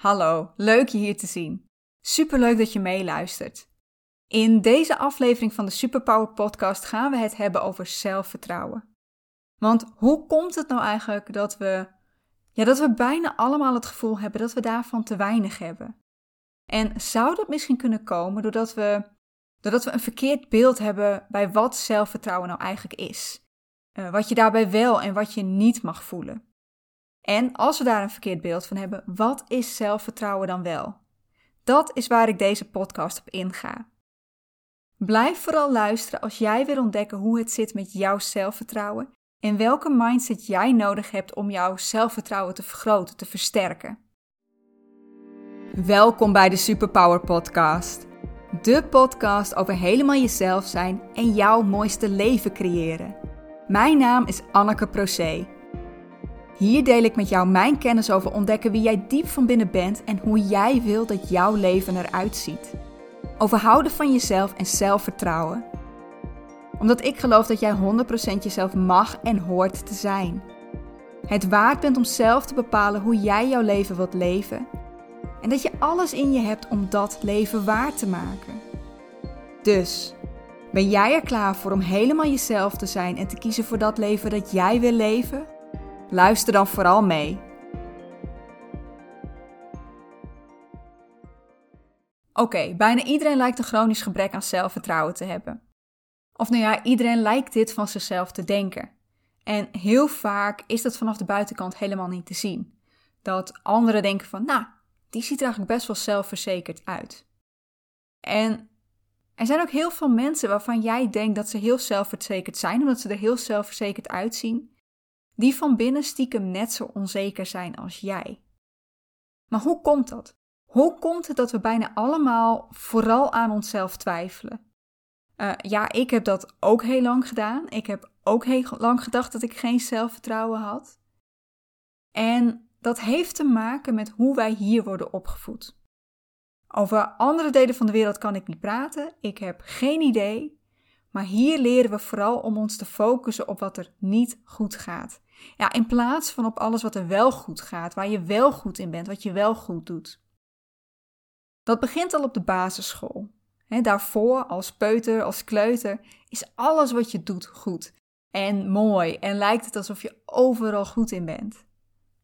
Hallo, leuk je hier te zien. Superleuk dat je meeluistert. In deze aflevering van de Superpower Podcast gaan we het hebben over zelfvertrouwen. Want hoe komt het nou eigenlijk dat we, ja, dat we bijna allemaal het gevoel hebben dat we daarvan te weinig hebben? En zou dat misschien kunnen komen doordat we, doordat we een verkeerd beeld hebben bij wat zelfvertrouwen nou eigenlijk is? Uh, wat je daarbij wel en wat je niet mag voelen. En als we daar een verkeerd beeld van hebben, wat is zelfvertrouwen dan wel? Dat is waar ik deze podcast op inga. Blijf vooral luisteren als jij wil ontdekken hoe het zit met jouw zelfvertrouwen en welke mindset jij nodig hebt om jouw zelfvertrouwen te vergroten, te versterken. Welkom bij de Superpower Podcast. De podcast over helemaal jezelf zijn en jouw mooiste leven creëren. Mijn naam is Anneke Procé. Hier deel ik met jou mijn kennis over ontdekken wie jij diep van binnen bent en hoe jij wilt dat jouw leven eruit ziet. Over houden van jezelf en zelfvertrouwen. Omdat ik geloof dat jij 100% jezelf mag en hoort te zijn. Het waard bent om zelf te bepalen hoe jij jouw leven wilt leven. En dat je alles in je hebt om dat leven waar te maken. Dus, ben jij er klaar voor om helemaal jezelf te zijn en te kiezen voor dat leven dat jij wil leven? Luister dan vooral mee. Oké, bijna iedereen lijkt een chronisch gebrek aan zelfvertrouwen te hebben. Of nou ja, iedereen lijkt dit van zichzelf te denken. En heel vaak is dat vanaf de buitenkant helemaal niet te zien. Dat anderen denken van, nou, die ziet er eigenlijk best wel zelfverzekerd uit. En er zijn ook heel veel mensen waarvan jij denkt dat ze heel zelfverzekerd zijn, omdat ze er heel zelfverzekerd uitzien die van binnen stiekem net zo onzeker zijn als jij. Maar hoe komt dat? Hoe komt het dat we bijna allemaal vooral aan onszelf twijfelen? Uh, ja, ik heb dat ook heel lang gedaan. Ik heb ook heel lang gedacht dat ik geen zelfvertrouwen had. En dat heeft te maken met hoe wij hier worden opgevoed. Over andere delen van de wereld kan ik niet praten. Ik heb geen idee. Maar hier leren we vooral om ons te focussen op wat er niet goed gaat. Ja, in plaats van op alles wat er wel goed gaat, waar je wel goed in bent, wat je wel goed doet. Dat begint al op de basisschool. daarvoor, als peuter, als kleuter, is alles wat je doet goed en mooi en lijkt het alsof je overal goed in bent.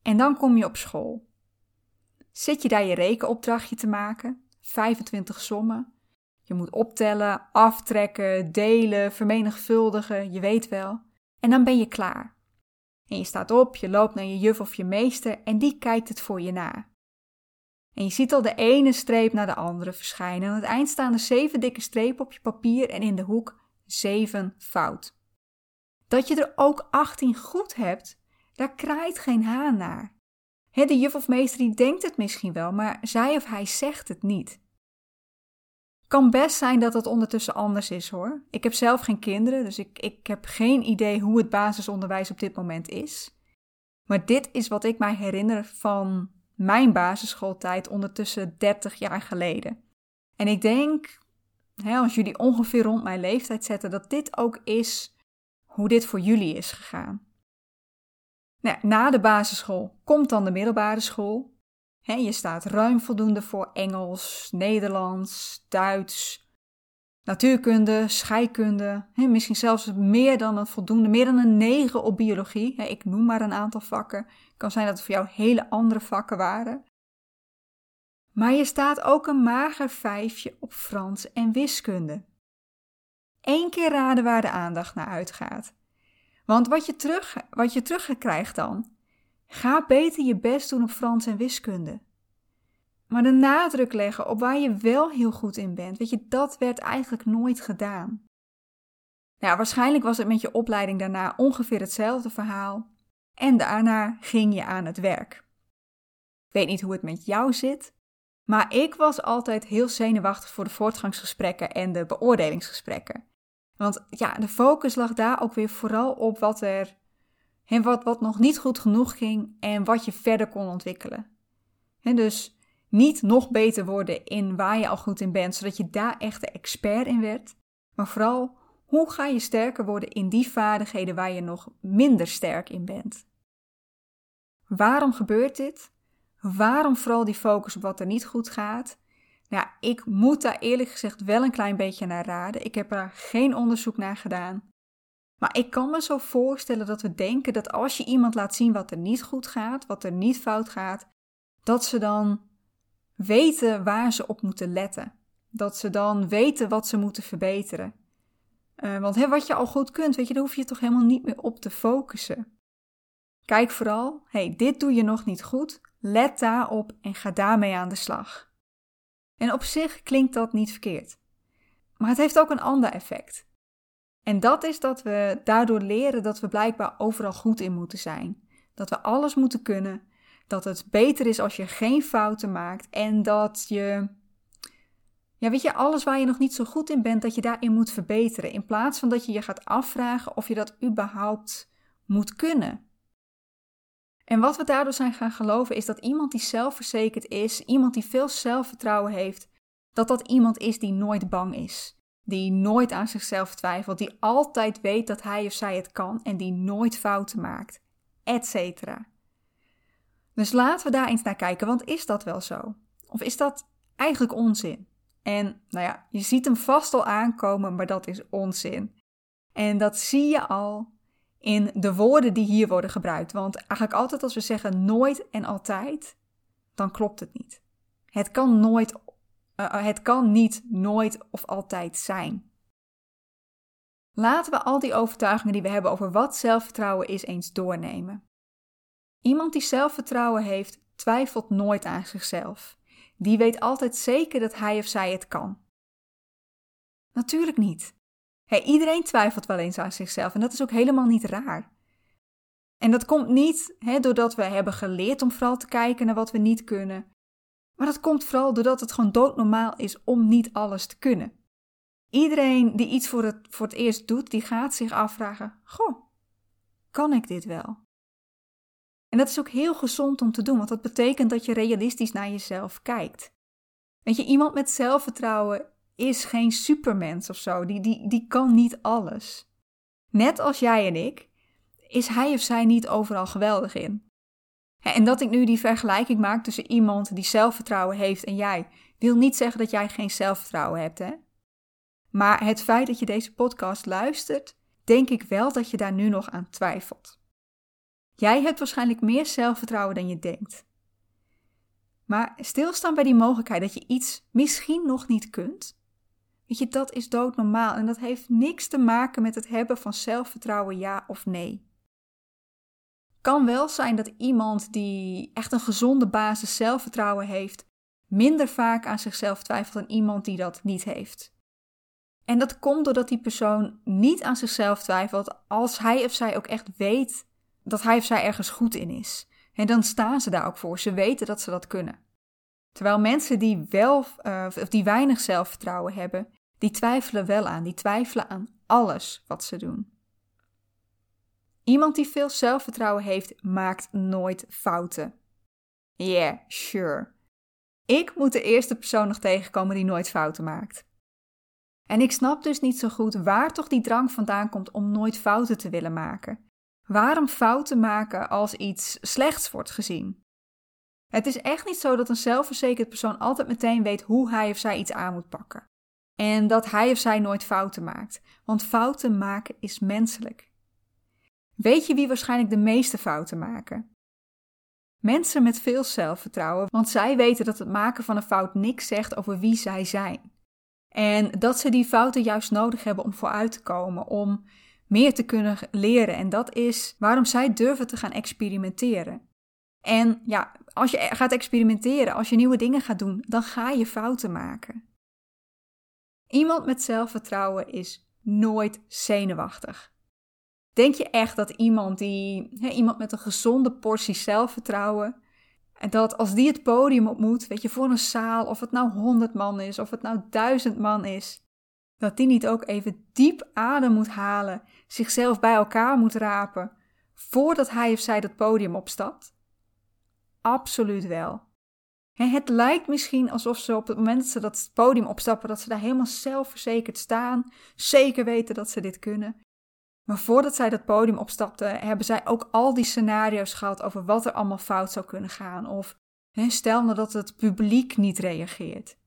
En dan kom je op school. Zit je daar je rekenopdrachtje te maken, 25 sommen. Je moet optellen, aftrekken, delen, vermenigvuldigen, je weet wel. En dan ben je klaar. En je staat op, je loopt naar je juf of je meester en die kijkt het voor je na. En je ziet al de ene streep naar de andere verschijnen. Aan het eind staan er zeven dikke strepen op je papier en in de hoek zeven fout. Dat je er ook 18 goed hebt, daar kraait geen haan naar. de juf of meester die denkt het misschien wel, maar zij of hij zegt het niet. Kan best zijn dat het ondertussen anders is hoor. Ik heb zelf geen kinderen, dus ik, ik heb geen idee hoe het basisonderwijs op dit moment is. Maar dit is wat ik mij herinner van mijn basisschooltijd ondertussen 30 jaar geleden. En ik denk, hè, als jullie ongeveer rond mijn leeftijd zetten, dat dit ook is hoe dit voor jullie is gegaan. Nou, na de basisschool komt dan de middelbare school je staat ruim voldoende voor Engels, Nederlands, Duits, natuurkunde, scheikunde. misschien zelfs meer dan een voldoende, meer dan een negen op biologie. ik noem maar een aantal vakken. Het kan zijn dat het voor jou hele andere vakken waren. Maar je staat ook een mager vijfje op Frans en wiskunde. Eén keer raden waar de aandacht naar uitgaat. Want wat je terug, wat je terug krijgt dan, Ga beter je best doen op Frans en wiskunde. Maar de nadruk leggen op waar je wel heel goed in bent, weet je, dat werd eigenlijk nooit gedaan. Nou, waarschijnlijk was het met je opleiding daarna ongeveer hetzelfde verhaal. En daarna ging je aan het werk. Ik weet niet hoe het met jou zit, maar ik was altijd heel zenuwachtig voor de voortgangsgesprekken en de beoordelingsgesprekken. Want ja, de focus lag daar ook weer vooral op wat er en wat, wat nog niet goed genoeg ging en wat je verder kon ontwikkelen. En dus niet nog beter worden in waar je al goed in bent, zodat je daar echt de expert in werd, maar vooral hoe ga je sterker worden in die vaardigheden waar je nog minder sterk in bent. Waarom gebeurt dit? Waarom vooral die focus op wat er niet goed gaat? Nou, ik moet daar eerlijk gezegd wel een klein beetje naar raden. Ik heb er geen onderzoek naar gedaan. Maar ik kan me zo voorstellen dat we denken dat als je iemand laat zien wat er niet goed gaat, wat er niet fout gaat, dat ze dan weten waar ze op moeten letten. Dat ze dan weten wat ze moeten verbeteren. Uh, want wat je al goed kunt, weet je, daar hoef je toch helemaal niet meer op te focussen. Kijk vooral, hey, dit doe je nog niet goed, let daarop en ga daarmee aan de slag. En op zich klinkt dat niet verkeerd. Maar het heeft ook een ander effect. En dat is dat we daardoor leren dat we blijkbaar overal goed in moeten zijn. Dat we alles moeten kunnen. Dat het beter is als je geen fouten maakt. En dat je, ja, weet je, alles waar je nog niet zo goed in bent, dat je daarin moet verbeteren. In plaats van dat je je gaat afvragen of je dat überhaupt moet kunnen. En wat we daardoor zijn gaan geloven is dat iemand die zelfverzekerd is, iemand die veel zelfvertrouwen heeft, dat dat iemand is die nooit bang is. Die nooit aan zichzelf twijfelt, die altijd weet dat hij of zij het kan en die nooit fouten maakt, etc. Dus laten we daar eens naar kijken, want is dat wel zo? Of is dat eigenlijk onzin? En nou ja, je ziet hem vast al aankomen, maar dat is onzin. En dat zie je al in de woorden die hier worden gebruikt. Want eigenlijk altijd als we zeggen nooit en altijd, dan klopt het niet. Het kan nooit, uh, het kan niet nooit of altijd zijn. Laten we al die overtuigingen die we hebben over wat zelfvertrouwen is eens doornemen. Iemand die zelfvertrouwen heeft, twijfelt nooit aan zichzelf. Die weet altijd zeker dat hij of zij het kan. Natuurlijk niet. Iedereen twijfelt wel eens aan zichzelf en dat is ook helemaal niet raar. En dat komt niet doordat we hebben geleerd om vooral te kijken naar wat we niet kunnen. Maar dat komt vooral doordat het gewoon doodnormaal is om niet alles te kunnen. Iedereen die iets voor het, voor het eerst doet, die gaat zich afvragen: Goh, kan ik dit wel? En dat is ook heel gezond om te doen, want dat betekent dat je realistisch naar jezelf kijkt. Weet je, iemand met zelfvertrouwen is geen supermens of zo. Die, die, die kan niet alles. Net als jij en ik, is hij of zij niet overal geweldig in. En dat ik nu die vergelijking maak tussen iemand die zelfvertrouwen heeft en jij, wil niet zeggen dat jij geen zelfvertrouwen hebt, hè? Maar het feit dat je deze podcast luistert, denk ik wel dat je daar nu nog aan twijfelt. Jij hebt waarschijnlijk meer zelfvertrouwen dan je denkt. Maar stilstaan bij die mogelijkheid dat je iets misschien nog niet kunt, Weet je, dat is doodnormaal en dat heeft niks te maken met het hebben van zelfvertrouwen ja of nee. Kan wel zijn dat iemand die echt een gezonde basis zelfvertrouwen heeft, minder vaak aan zichzelf twijfelt dan iemand die dat niet heeft. En dat komt doordat die persoon niet aan zichzelf twijfelt als hij of zij ook echt weet dat hij of zij ergens goed in is. En dan staan ze daar ook voor. Ze weten dat ze dat kunnen. Terwijl mensen die wel uh, of die weinig zelfvertrouwen hebben, die twijfelen wel aan, die twijfelen aan alles wat ze doen. Iemand die veel zelfvertrouwen heeft, maakt nooit fouten. Yeah, sure. Ik moet de eerste persoon nog tegenkomen die nooit fouten maakt. En ik snap dus niet zo goed waar toch die drang vandaan komt om nooit fouten te willen maken. Waarom fouten maken als iets slechts wordt gezien? Het is echt niet zo dat een zelfverzekerd persoon altijd meteen weet hoe hij of zij iets aan moet pakken. En dat hij of zij nooit fouten maakt, want fouten maken is menselijk. Weet je wie waarschijnlijk de meeste fouten maken? Mensen met veel zelfvertrouwen, want zij weten dat het maken van een fout niks zegt over wie zij zijn. En dat ze die fouten juist nodig hebben om vooruit te komen, om meer te kunnen leren. En dat is waarom zij durven te gaan experimenteren. En ja, als je gaat experimenteren, als je nieuwe dingen gaat doen, dan ga je fouten maken. Iemand met zelfvertrouwen is nooit zenuwachtig. Denk je echt dat iemand die, hè, iemand met een gezonde portie zelfvertrouwen, en dat als die het podium op moet, weet je, voor een zaal, of het nou honderd man is, of het nou duizend man is, dat die niet ook even diep adem moet halen, zichzelf bij elkaar moet rapen, voordat hij of zij dat podium opstapt? Absoluut wel. Het lijkt misschien alsof ze op het moment dat ze dat podium opstappen, dat ze daar helemaal zelfverzekerd staan, zeker weten dat ze dit kunnen. Maar voordat zij dat podium opstapten, hebben zij ook al die scenario's gehad over wat er allemaal fout zou kunnen gaan. Of stel nou dat het publiek niet reageert.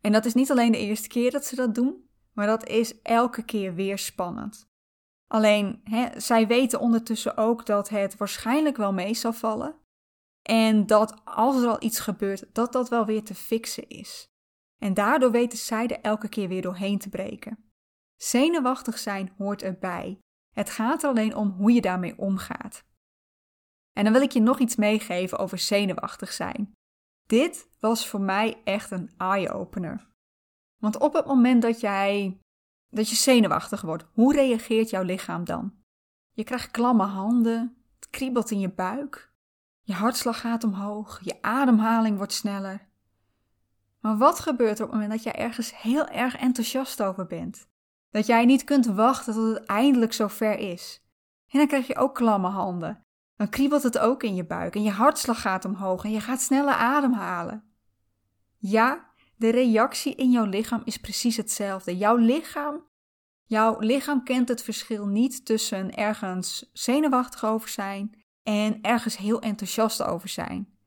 En dat is niet alleen de eerste keer dat ze dat doen, maar dat is elke keer weer spannend. Alleen, zij weten ondertussen ook dat het waarschijnlijk wel mee zal vallen. En dat als er al iets gebeurt, dat dat wel weer te fixen is. En daardoor weten zij er elke keer weer doorheen te breken. Zenuwachtig zijn hoort erbij. Het gaat er alleen om hoe je daarmee omgaat. En dan wil ik je nog iets meegeven over zenuwachtig zijn. Dit was voor mij echt een eye-opener. Want op het moment dat jij dat je zenuwachtig wordt, hoe reageert jouw lichaam dan? Je krijgt klamme handen, het kriebelt in je buik, je hartslag gaat omhoog, je ademhaling wordt sneller. Maar wat gebeurt er op het moment dat jij ergens heel erg enthousiast over bent? Dat jij niet kunt wachten tot het eindelijk zover is. En dan krijg je ook klamme handen. Dan kriebelt het ook in je buik en je hartslag gaat omhoog en je gaat sneller ademhalen. Ja, de reactie in jouw lichaam is precies hetzelfde. Jouw lichaam, jouw lichaam kent het verschil niet tussen ergens zenuwachtig over zijn en ergens heel enthousiast over zijn.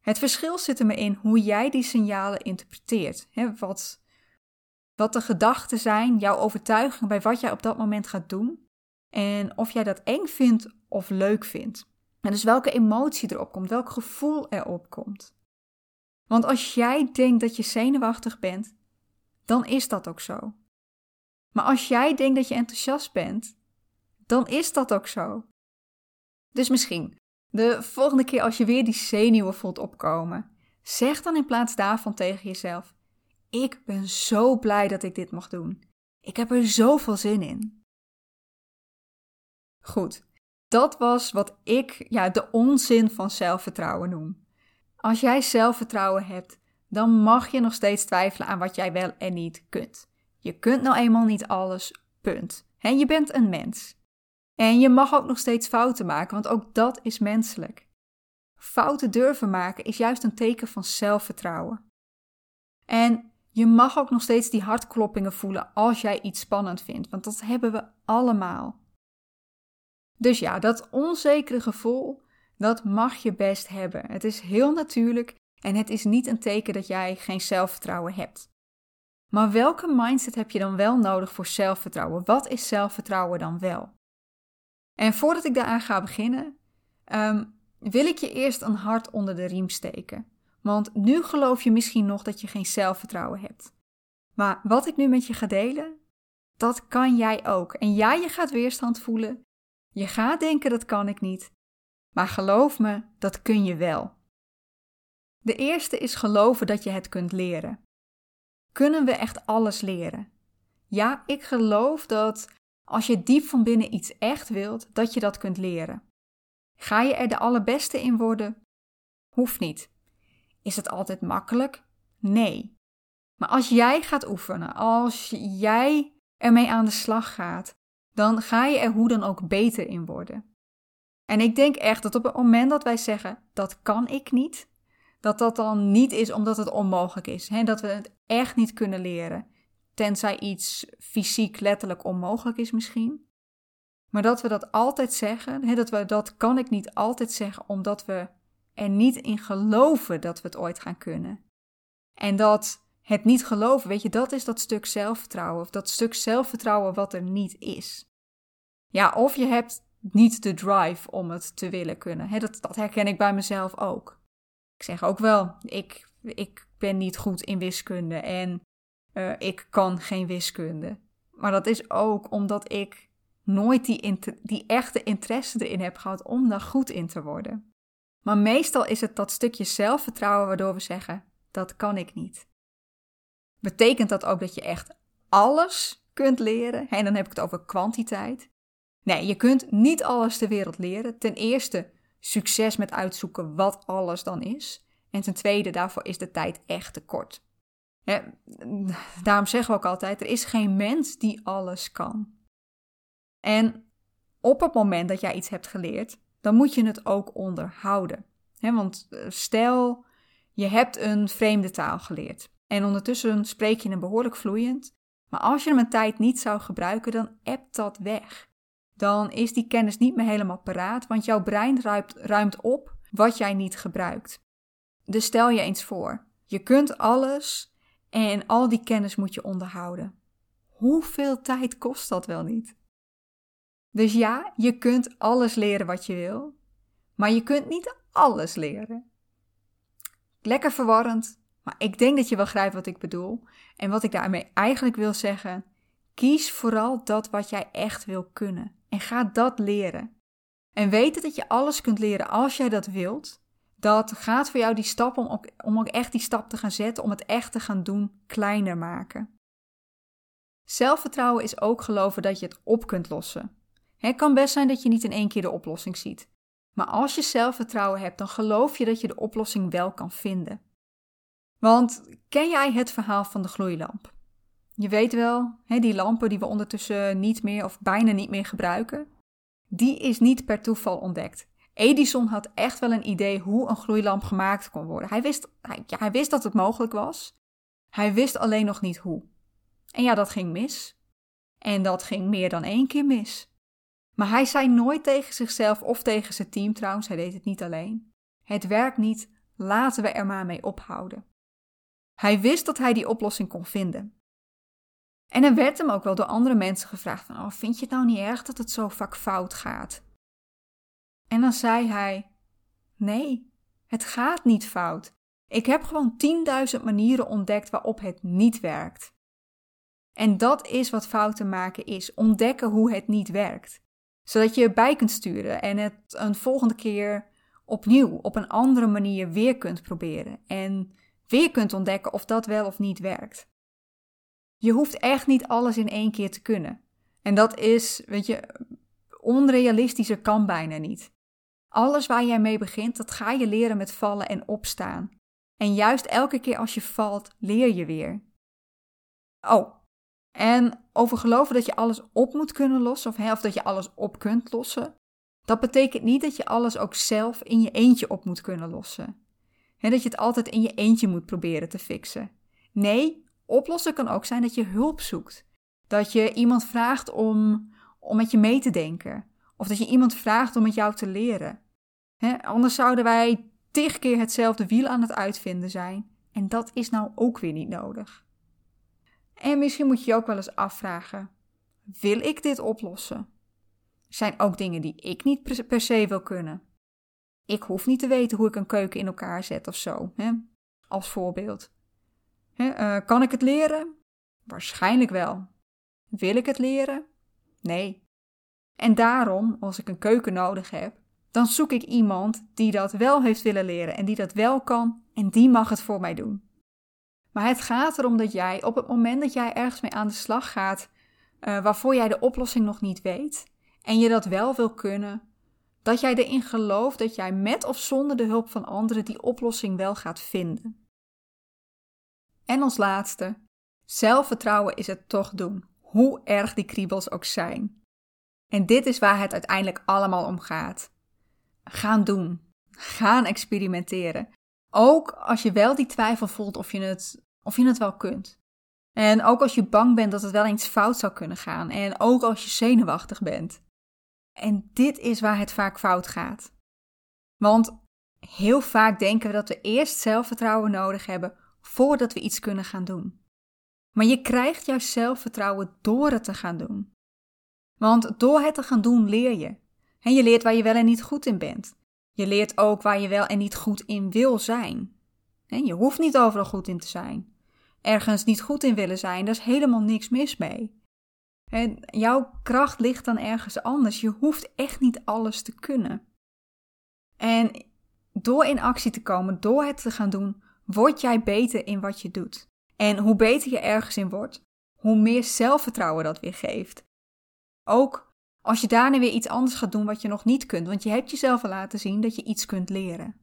Het verschil zit er in hoe jij die signalen interpreteert. Hè, wat, wat de gedachten zijn, jouw overtuiging bij wat jij op dat moment gaat doen. En of jij dat eng vindt of leuk vindt. En dus welke emotie erop komt, welk gevoel erop komt. Want als jij denkt dat je zenuwachtig bent, dan is dat ook zo. Maar als jij denkt dat je enthousiast bent, dan is dat ook zo. Dus misschien, de volgende keer als je weer die zenuwen voelt opkomen, zeg dan in plaats daarvan tegen jezelf: Ik ben zo blij dat ik dit mag doen. Ik heb er zoveel zin in. Goed, dat was wat ik ja, de onzin van zelfvertrouwen noem. Als jij zelfvertrouwen hebt, dan mag je nog steeds twijfelen aan wat jij wel en niet kunt. Je kunt nou eenmaal niet alles, punt. En je bent een mens. En je mag ook nog steeds fouten maken, want ook dat is menselijk. Fouten durven maken is juist een teken van zelfvertrouwen. En je mag ook nog steeds die hartkloppingen voelen als jij iets spannend vindt, want dat hebben we allemaal. Dus ja, dat onzekere gevoel, dat mag je best hebben. Het is heel natuurlijk en het is niet een teken dat jij geen zelfvertrouwen hebt. Maar welke mindset heb je dan wel nodig voor zelfvertrouwen? Wat is zelfvertrouwen dan wel? En voordat ik daaraan ga beginnen, ehm, wil ik je eerst een hart onder de riem steken. Want nu geloof je misschien nog dat je geen zelfvertrouwen hebt. Maar wat ik nu met je ga delen, dat kan jij ook. En ja, je gaat weerstand voelen. Je gaat denken dat kan ik niet. Maar geloof me, dat kun je wel. De eerste is geloven dat je het kunt leren. Kunnen we echt alles leren? Ja, ik geloof dat als je diep van binnen iets echt wilt, dat je dat kunt leren. Ga je er de allerbeste in worden? Hoeft niet. Is het altijd makkelijk? Nee. Maar als jij gaat oefenen, als jij ermee aan de slag gaat, dan ga je er hoe dan ook beter in worden. En ik denk echt dat op het moment dat wij zeggen dat kan ik niet, dat dat dan niet is omdat het onmogelijk is. Hè? Dat we het echt niet kunnen leren. Tenzij iets fysiek letterlijk onmogelijk is misschien. Maar dat we dat altijd zeggen, hè, dat we dat kan ik niet altijd zeggen omdat we er niet in geloven dat we het ooit gaan kunnen. En dat het niet geloven, weet je, dat is dat stuk zelfvertrouwen. Of dat stuk zelfvertrouwen wat er niet is. Ja, of je hebt niet de drive om het te willen kunnen. dat, dat herken ik bij mezelf ook. Ik zeg ook wel, ik, ik ben niet goed in wiskunde en uh, ik kan geen wiskunde. Maar dat is ook omdat ik nooit die, die echte interesse erin heb gehad om daar goed in te worden. Maar meestal is het dat stukje zelfvertrouwen waardoor we zeggen: dat kan ik niet. Betekent dat ook dat je echt alles kunt leren? En dan heb ik het over kwantiteit. Nee, je kunt niet alles ter wereld leren. Ten eerste succes met uitzoeken wat alles dan is. En ten tweede, daarvoor is de tijd echt te kort. daarom zeggen we ook altijd: er is geen mens die alles kan. En op het moment dat jij iets hebt geleerd, dan moet je het ook onderhouden. want eh, stel, je hebt een vreemde taal geleerd en ondertussen spreek je hem behoorlijk vloeiend, maar als je hem een tijd niet zou gebruiken, dan ebt dat weg dan is die kennis niet meer helemaal paraat, want jouw brein ruimt, ruimt op wat jij niet gebruikt. Dus stel je eens voor, je kunt alles en al die kennis moet je onderhouden. Hoeveel tijd kost dat wel niet? Dus ja, je kunt alles leren wat je wil, maar je kunt niet alles leren. Lekker verwarrend, maar ik denk dat je wel begrijpt wat ik bedoel. En wat ik daarmee eigenlijk wil zeggen: kies vooral dat wat jij echt wil kunnen en ga dat leren. En weten dat je alles kunt leren als jij dat wilt. Dat gaat voor jou die stap om ook, om ook echt die stap te gaan zetten, om het echt te gaan doen, kleiner maken. Zelfvertrouwen is ook geloven dat je het op kunt lossen. Het kan best zijn dat je niet in één keer de oplossing ziet. Maar als je zelfvertrouwen hebt, dan geloof je dat je de oplossing wel kan vinden. Want ken jij het verhaal van de gloeilamp? Je weet wel, hè, die lampen die we ondertussen niet meer of bijna niet meer gebruiken, die is niet per toeval ontdekt. Edison had echt wel een idee hoe een gloeilamp gemaakt kon worden. Hij wist, hij, ja, hij wist dat het mogelijk was. Hij wist alleen nog niet hoe. En ja, dat ging mis. En dat ging meer dan één keer mis. Maar hij zei nooit tegen zichzelf of tegen zijn team trouwens, hij deed het niet alleen. Het werkt niet, laten we er maar mee ophouden. Hij wist dat hij die oplossing kon vinden. En er werd hem ook wel door andere mensen gevraagd van, oh, vind je het nou niet erg dat het zo vaak fout gaat? En dan zei hij, nee, het gaat niet fout. Ik heb gewoon 10.000 manieren ontdekt waarop het niet werkt. En dat is wat fouten maken is, ontdekken hoe het niet werkt. Zodat je bij kunt sturen en het een volgende keer opnieuw op een andere manier weer kunt proberen. En weer kunt ontdekken of dat wel of niet werkt. Je hoeft echt niet alles in één keer te kunnen. En dat is, weet je, onrealistischer kan bijna niet. Alles waar jij mee begint, dat ga je leren met vallen en opstaan. En juist elke keer als je valt, leer je weer. Oh, en over geloven dat je alles op moet kunnen lossen, of, hè, of dat je alles op kunt lossen, dat betekent niet dat je alles ook zelf in je eentje op moet kunnen lossen. En dat je het altijd in je eentje moet proberen te fixen. Nee, oplossen kan ook zijn dat je hulp zoekt. Dat je iemand vraagt om, om met je mee te denken. Of dat je iemand vraagt om met jou te leren. anders zouden wij tig keer hetzelfde wiel aan het uitvinden zijn. En dat is nou ook weer niet nodig. En misschien moet je je ook wel eens afvragen: wil ik dit oplossen? Zijn ook dingen die ik niet per se wil kunnen. Ik hoef niet te weten hoe ik een keuken in elkaar zet of zo, hè? als voorbeeld. Hè, uh, kan ik het leren? Waarschijnlijk wel. Wil ik het leren? Nee. En daarom, als ik een keuken nodig heb, dan zoek ik iemand die dat wel heeft willen leren en die dat wel kan en die mag het voor mij doen. Maar het gaat erom dat jij op het moment dat jij ergens mee aan de slag gaat, uh, waarvoor jij de oplossing nog niet weet, en je dat wel wil kunnen, dat jij erin gelooft dat jij met of zonder de hulp van anderen die oplossing wel gaat vinden. En als laatste, zelfvertrouwen is het toch doen, hoe erg die kriebels ook zijn. En dit is waar het uiteindelijk allemaal om gaat. Gaan doen. Gaan experimenteren. Ook als je wel die twijfel voelt of je het, of je het wel kunt. En ook als je bang bent dat het wel eens fout zou kunnen gaan. En ook als je zenuwachtig bent. En dit is waar het vaak fout gaat. Want heel vaak denken we dat we eerst zelfvertrouwen nodig hebben voordat we iets kunnen gaan doen. Maar je krijgt juist zelfvertrouwen door het te gaan doen. Want door het te gaan doen leer je. En je leert waar je wel en niet goed in bent. Je leert ook waar je wel en niet goed in wil zijn. En je hoeft niet overal goed in te zijn. Ergens niet goed in willen zijn, daar is helemaal niks mis mee. En jouw kracht ligt dan ergens anders. Je hoeft echt niet alles te kunnen. En door in actie te komen, door het te gaan doen, word jij beter in wat je doet. En hoe beter je ergens in wordt, hoe meer zelfvertrouwen dat weer geeft. Ook als je daarna weer iets anders gaat doen wat je nog niet kunt, want je hebt jezelf al laten zien dat je iets kunt leren.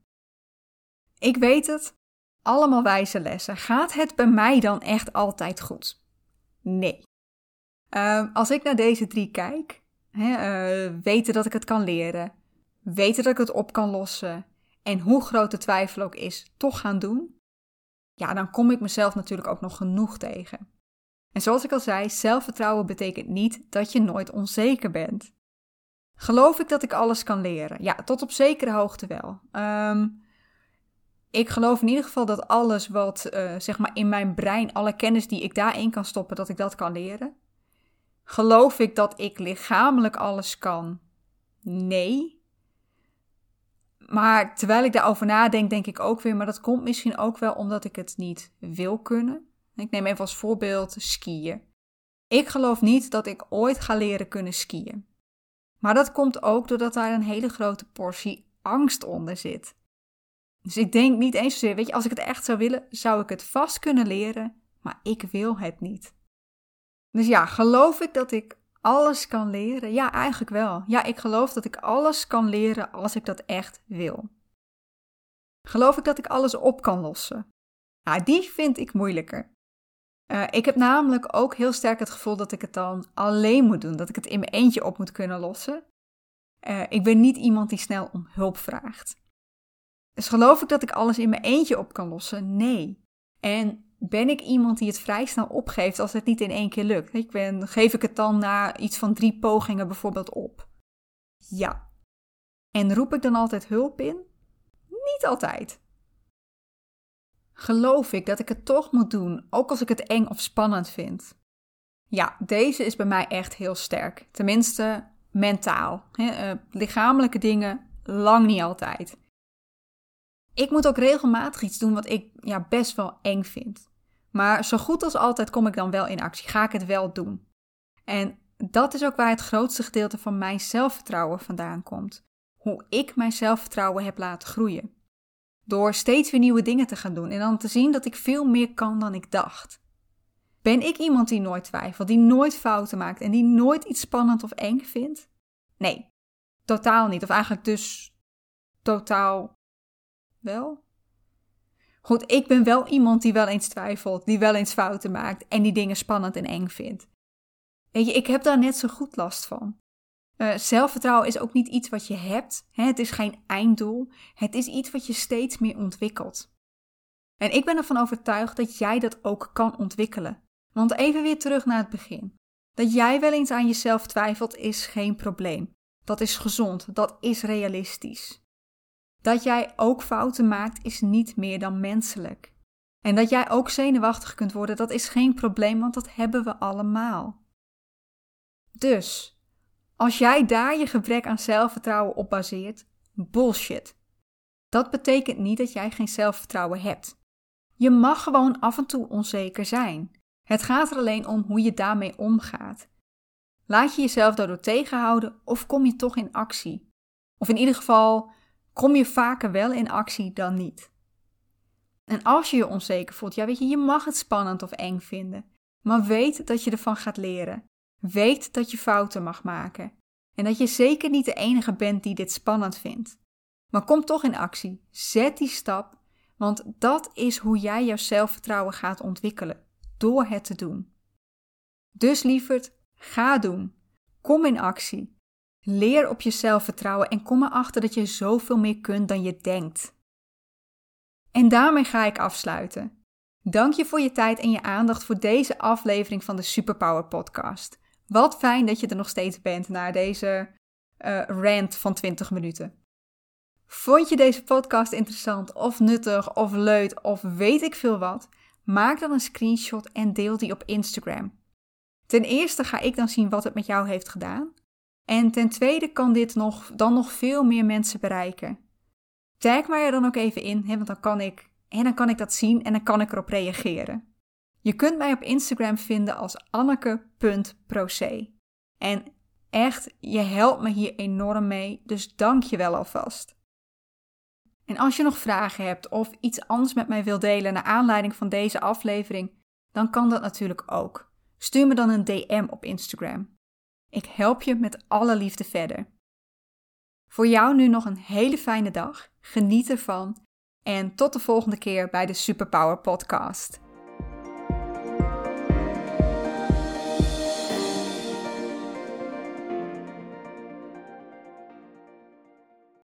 Ik weet het, allemaal wijze lessen. Gaat het bij mij dan echt altijd goed? Nee. Ehm, als ik naar deze drie kijk, hè, uh, weten dat ik het kan leren, weten dat ik het op kan lossen en hoe groot de twijfel ook is, toch gaan doen, ja, dan kom ik mezelf natuurlijk ook nog genoeg tegen. En zoals ik al zei, zelfvertrouwen betekent niet dat je nooit onzeker bent. Geloof ik dat ik alles kan leren? Ja, tot op zekere hoogte wel. Um, ik geloof in ieder geval dat alles wat uh, zeg maar in mijn brein, alle kennis die ik daarin kan stoppen, dat ik dat kan leren. Geloof ik dat ik lichamelijk alles kan? Nee. Maar terwijl ik daarover nadenk, denk ik ook weer, maar dat komt misschien ook wel omdat ik het niet wil kunnen. Ik neem even als voorbeeld skiën. Ik geloof niet dat ik ooit ga leren kunnen skiën. Maar dat komt ook doordat daar een hele grote portie angst onder zit. Dus ik denk niet eens zozeer, weet je, als ik het echt zou willen, zou ik het vast kunnen leren, maar ik wil het niet. Dus ja, geloof ik dat ik alles kan leren? Ja, eigenlijk wel. Ja, ik geloof dat ik alles kan leren als ik dat echt wil. Geloof ik dat ik alles op kan lossen? Nou, die vind ik moeilijker. Uh, ik heb namelijk ook heel sterk het gevoel dat ik het dan alleen moet doen, dat ik het in mijn eentje op moet kunnen lossen. Uh, ik ben niet iemand die snel om hulp vraagt. Dus geloof ik dat ik alles in mijn eentje op kan lossen? Nee. En ben ik iemand die het vrij snel opgeeft als het niet in één keer lukt? Ik ben, geef ik het dan na iets van drie pogingen bijvoorbeeld op? Ja. En roep ik dan altijd hulp in? Niet altijd. Geloof ik dat ik het toch moet doen, ook als ik het eng of spannend vind? Ja, deze is bij mij echt heel sterk. Tenminste, mentaal. uh, lichamelijke dingen lang niet altijd. Ik moet ook regelmatig iets doen wat ik ja, best wel eng vind. Maar zo goed als altijd kom ik dan wel in actie. Ga ik het wel doen. En dat is ook waar het grootste gedeelte van mijn zelfvertrouwen vandaan komt. Hoe ik mijn zelfvertrouwen heb laten groeien. Door steeds weer nieuwe dingen te gaan doen en dan te zien dat ik veel meer kan dan ik dacht. Ben ik iemand die nooit twijfelt, die nooit fouten maakt en die nooit iets spannend of eng vindt? Nee, totaal niet. Of eigenlijk dus totaal wel. Goed, ik ben wel iemand die wel eens twijfelt, die wel eens fouten maakt en die dingen spannend en eng vindt. Weet je, ik heb daar net zo goed last van. Uh, zelfvertrouwen is ook niet iets wat je hebt. Hè? Het is geen einddoel. Het is iets wat je steeds meer ontwikkelt. En ik ben ervan overtuigd dat jij dat ook kan ontwikkelen. Want even weer terug naar het begin. Dat jij wel eens aan jezelf twijfelt is geen probleem. Dat is gezond, dat is realistisch. Dat jij ook fouten maakt is niet meer dan menselijk. En dat jij ook zenuwachtig kunt worden, dat is geen probleem, want dat hebben we allemaal. Dus, als jij daar je gebrek aan zelfvertrouwen op baseert, bullshit. Dat betekent niet dat jij geen zelfvertrouwen hebt. Je mag gewoon af en toe onzeker zijn. Het gaat er alleen om hoe je daarmee omgaat. Laat je jezelf daardoor tegenhouden of kom je toch in actie? Of in ieder geval, kom je vaker wel in actie dan niet. En als je je onzeker voelt, ja weet je, je mag het spannend of eng vinden. Maar weet dat je ervan gaat leren. Weet dat je fouten mag maken. En dat je zeker niet de enige bent die dit spannend vindt. Maar kom toch in actie. Zet die stap, want dat is hoe jij jouw zelfvertrouwen gaat ontwikkelen. Door het te doen. Dus lieverd, ga doen. Kom in actie. Leer op je zelfvertrouwen en kom erachter dat je zoveel meer kunt dan je denkt. En daarmee ga ik afsluiten. Dank je voor je tijd en je aandacht voor deze aflevering van de Superpower Podcast. Wat fijn dat je er nog steeds bent na deze uh, rant van 20 minuten. Vond je deze podcast interessant of nuttig of leuk of weet ik veel wat? Maak dan een screenshot en deel die op Instagram. Ten eerste ga ik dan zien wat het met jou heeft gedaan. En ten tweede kan dit nog, dan nog veel meer mensen bereiken. Tag mij er dan ook even in, hè, want dan kan, ik, en dan kan ik dat zien en dan kan ik erop reageren. Je kunt mij op Instagram vinden als anneke.proce. En echt, je helpt me hier enorm mee, dus dank je wel alvast. En als je nog vragen hebt of iets anders met mij wilt delen naar aanleiding van deze aflevering, dan kan dat natuurlijk ook. Stuur me dan een DM op Instagram. Ik help je met alle liefde verder. Voor jou nu nog een hele fijne dag. Geniet ervan. En tot de volgende keer bij de Superpower Podcast.